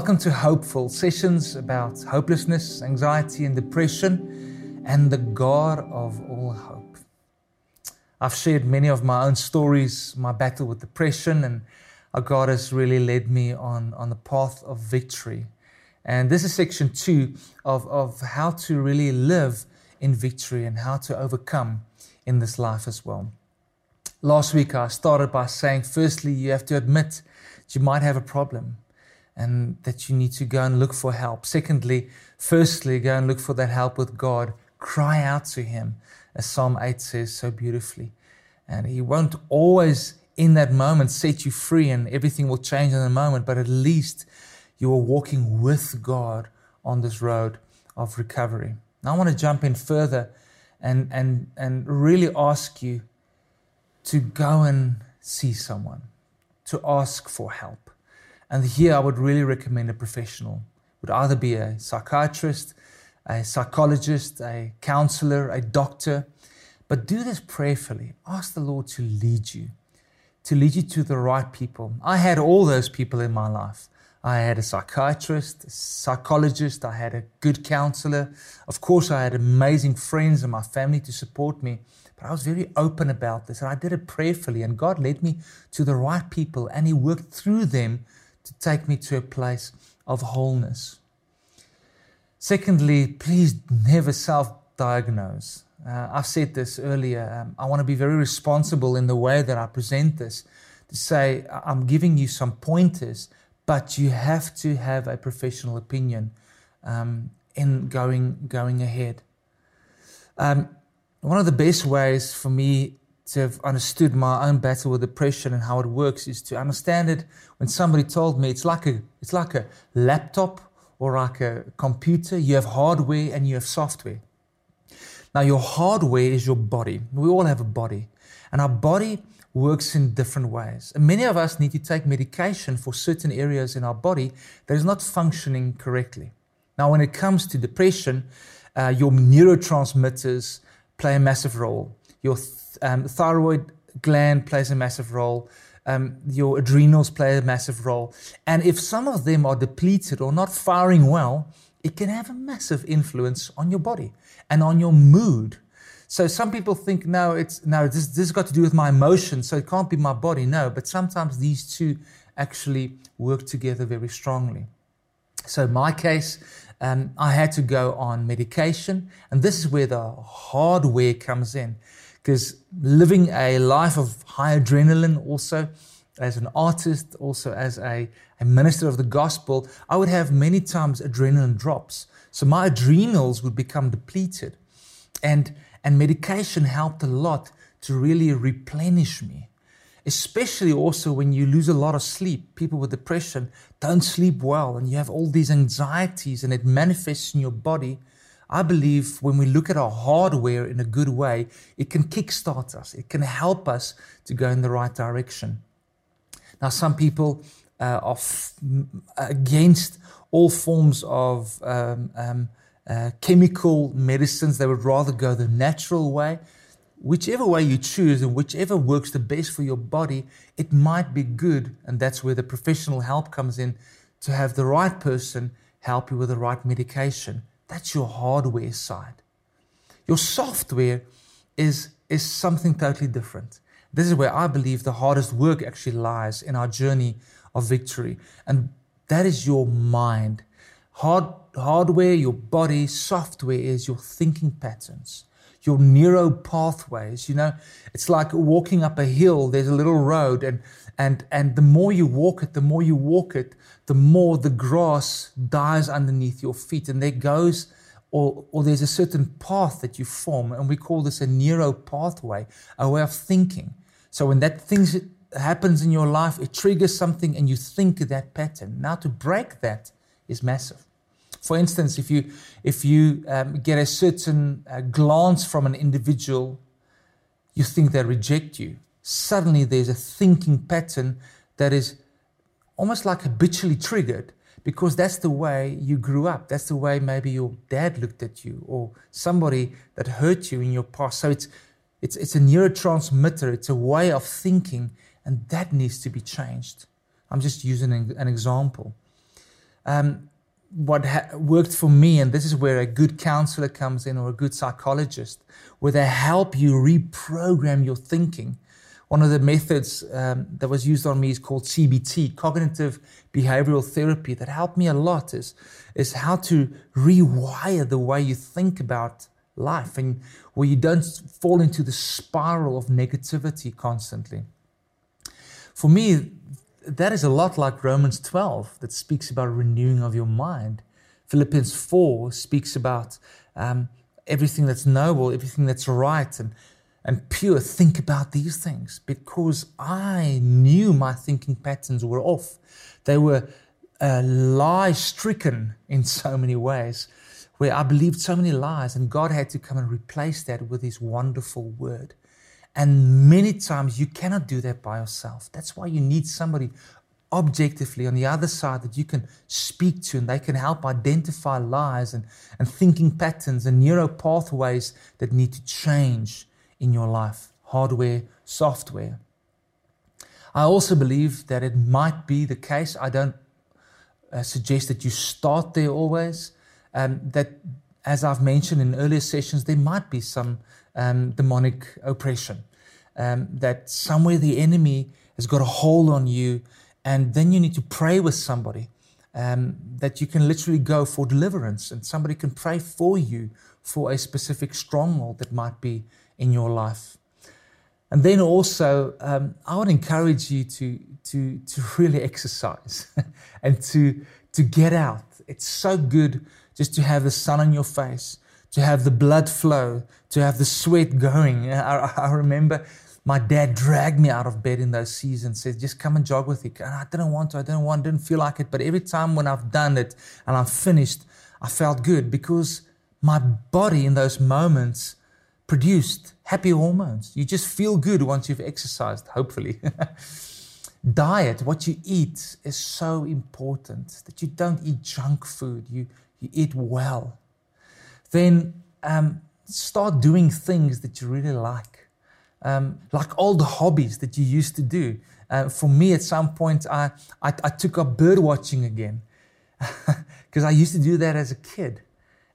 Welcome to Hopeful sessions about hopelessness, anxiety, and depression, and the God of all hope. I've shared many of my own stories, my battle with depression, and how God has really led me on, on the path of victory. And this is section two of, of how to really live in victory and how to overcome in this life as well. Last week, I started by saying, firstly, you have to admit that you might have a problem and that you need to go and look for help. Secondly, firstly, go and look for that help with God. Cry out to Him, as Psalm 8 says so beautifully. And He won't always, in that moment, set you free and everything will change in a moment, but at least you are walking with God on this road of recovery. Now, I want to jump in further and, and, and really ask you to go and see someone, to ask for help. And here I would really recommend a professional. It would either be a psychiatrist, a psychologist, a counselor, a doctor. But do this prayerfully. Ask the Lord to lead you, to lead you to the right people. I had all those people in my life. I had a psychiatrist, a psychologist, I had a good counselor. Of course, I had amazing friends and my family to support me. But I was very open about this and I did it prayerfully. And God led me to the right people and He worked through them to take me to a place of wholeness. Secondly, please never self diagnose. Uh, I've said this earlier. Um, I want to be very responsible in the way that I present this to say, I'm giving you some pointers, but you have to have a professional opinion um, in going, going ahead. Um, one of the best ways for me to have understood my own battle with depression and how it works is to understand it. When somebody told me it's like a it's like a laptop or like a computer. You have hardware and you have software. Now your hardware is your body. We all have a body. And our body works in different ways. And many of us need to take medication for certain areas in our body that is not functioning correctly. Now when it comes to depression uh, your neurotransmitters play a massive role your um, thyroid gland plays a massive role. Um, your adrenals play a massive role. And if some of them are depleted or not firing well, it can have a massive influence on your body and on your mood. So some people think, no, it's no, this, this has got to do with my emotions, so it can't be my body. No, but sometimes these two actually work together very strongly. So my case, um, I had to go on medication, and this is where the hardware comes in because living a life of high adrenaline also as an artist also as a, a minister of the gospel i would have many times adrenaline drops. So my adrenals would become depleted. And and medication helped a lot to really replenish me especially also when you lose a lot of sleep. People with depression don't sleep well and you have all these anxieties and it manifests in your body I believe when we look at our hardware in a good way, it can kickstart us, it can help us to go in the right direction. Now, some people uh, are f- against all forms of um, um, uh, chemical medicines, they would rather go the natural way. Whichever way you choose and whichever works the best for your body, it might be good. And that's where the professional help comes in to have the right person help you with the right medication. That's your hardware side. Your software is, is something totally different. This is where I believe the hardest work actually lies in our journey of victory. And that is your mind. Hard, hardware, your body, software is your thinking patterns, your neuro pathways. You know, it's like walking up a hill, there's a little road, and, and, and the more you walk it, the more you walk it, the more the grass dies underneath your feet. And there goes, or, or there's a certain path that you form, and we call this a neuro pathway, a way of thinking. So when that thing happens in your life, it triggers something and you think of that pattern. Now to break that is massive. For instance, if you if you um, get a certain uh, glance from an individual, you think they reject you. Suddenly, there's a thinking pattern that is almost like habitually triggered because that's the way you grew up. That's the way maybe your dad looked at you or somebody that hurt you in your past. So it's, it's, it's a neurotransmitter, it's a way of thinking, and that needs to be changed. I'm just using an, example. um, what ha- worked for me, and this is where a good counselor comes in or a good psychologist, where they help you reprogram your thinking. One of the methods um, that was used on me is called CBT, cognitive behavioral therapy, that helped me a lot is, is how to rewire the way you think about life and where you don't fall into the spiral of negativity constantly. For me, that is a lot like Romans 12 that speaks about renewing of your mind. Philippians 4 speaks about um, everything that's noble, everything that's right and, and pure. Think about these things because I knew my thinking patterns were off. They were uh, lie stricken in so many ways, where I believed so many lies, and God had to come and replace that with His wonderful word. And many times you cannot do that by yourself. That's why you need somebody objectively on the other side that you can speak to and they can help identify lies and, and thinking patterns and neural pathways that need to change in your life hardware, software. I also believe that it might be the case. I don't uh, suggest that you start there always. Um, that, as I've mentioned in earlier sessions, there might be some um, demonic oppression. Um, that somewhere the enemy has got a hold on you, and then you need to pray with somebody. Um, that you can literally go for deliverance, and somebody can pray for you for a specific stronghold that might be in your life. And then also, um, I would encourage you to to to really exercise and to to get out. It's so good just to have the sun on your face, to have the blood flow, to have the sweat going. I, I remember my dad dragged me out of bed in those seasons, said, just come and jog with me. And I didn't want to, I didn't want, didn't feel like it. But every time when I've done it and I'm finished, I felt good because my body in those moments produced happy hormones. You just feel good once you've exercised, hopefully. Diet, what you eat, is so important that you don't eat junk food, you, you eat well. Then um, start doing things that you really like, um, like all the hobbies that you used to do. Uh, for me, at some point, I, I, I took up bird watching again because I used to do that as a kid,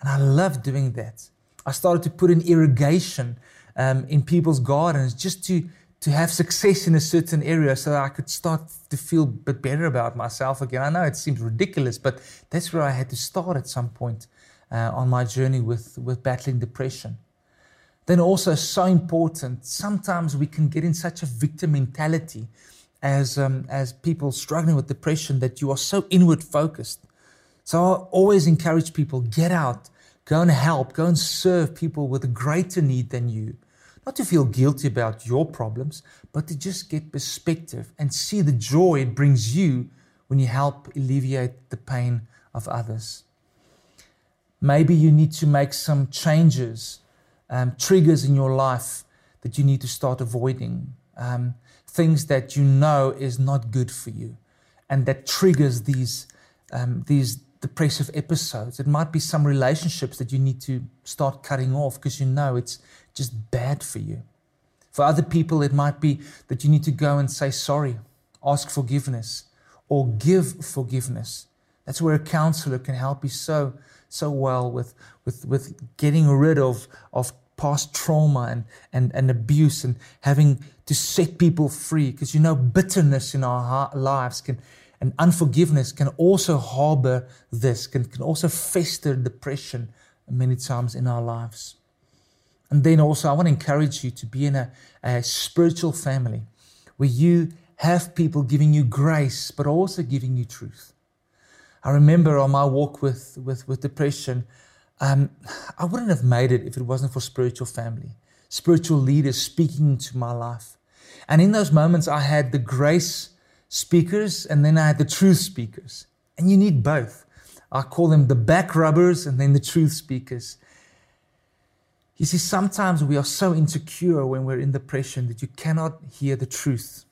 and I loved doing that. I started to put in irrigation um, in people's gardens just to to have success in a certain area so I could start to feel a bit better about myself again. I know it seems ridiculous, but that's where I had to start at some point uh, on my journey with, with battling depression. Then, also, so important, sometimes we can get in such a victim mentality as, um, as people struggling with depression that you are so inward focused. So, I always encourage people get out, go and help, go and serve people with a greater need than you. Not to feel guilty about your problems, but to just get perspective and see the joy it brings you when you help alleviate the pain of others. Maybe you need to make some changes, um, triggers in your life that you need to start avoiding, um, things that you know is not good for you, and that triggers these um, these depressive episodes. It might be some relationships that you need to start cutting off because you know it's just bad for you. For other people, it might be that you need to go and say sorry, ask forgiveness, or give forgiveness. That's where a counselor can help you so so well with, with, with getting rid of, of past trauma and, and, and abuse and having to set people free. Because you know, bitterness in our lives can, and unforgiveness can also harbor this, can, can also fester depression many times in our lives. And then also, I want to encourage you to be in a, a spiritual family where you have people giving you grace, but also giving you truth. I remember on my walk with, with, with depression, um, I wouldn't have made it if it wasn't for spiritual family, spiritual leaders speaking into my life. And in those moments, I had the grace speakers and then I had the truth speakers. And you need both. I call them the back rubbers and then the truth speakers. You see, sometimes we are so insecure when we're in depression that you cannot hear the truth.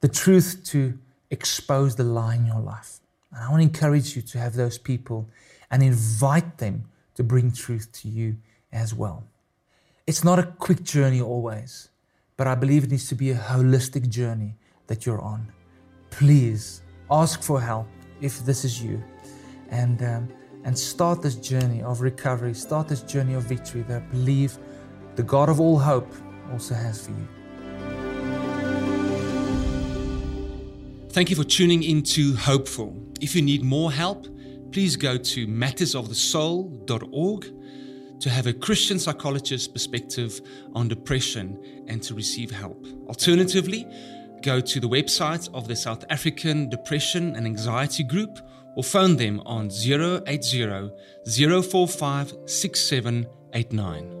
The truth to expose the lie in your life. And I want to encourage you to have those people and invite them to bring truth to you as well. It's not a quick journey always, but I believe it needs to be a holistic journey that you're on. Please ask for help, if this is you. And, um, and start this journey of recovery, start this journey of victory that I believe the God of all hope also has for you. Thank you for tuning into Hopeful. If you need more help, please go to mattersofthesoul.org to have a Christian psychologist perspective on depression and to receive help. Alternatively, go to the website of the South African Depression and Anxiety Group or phone them on 080 045 6789.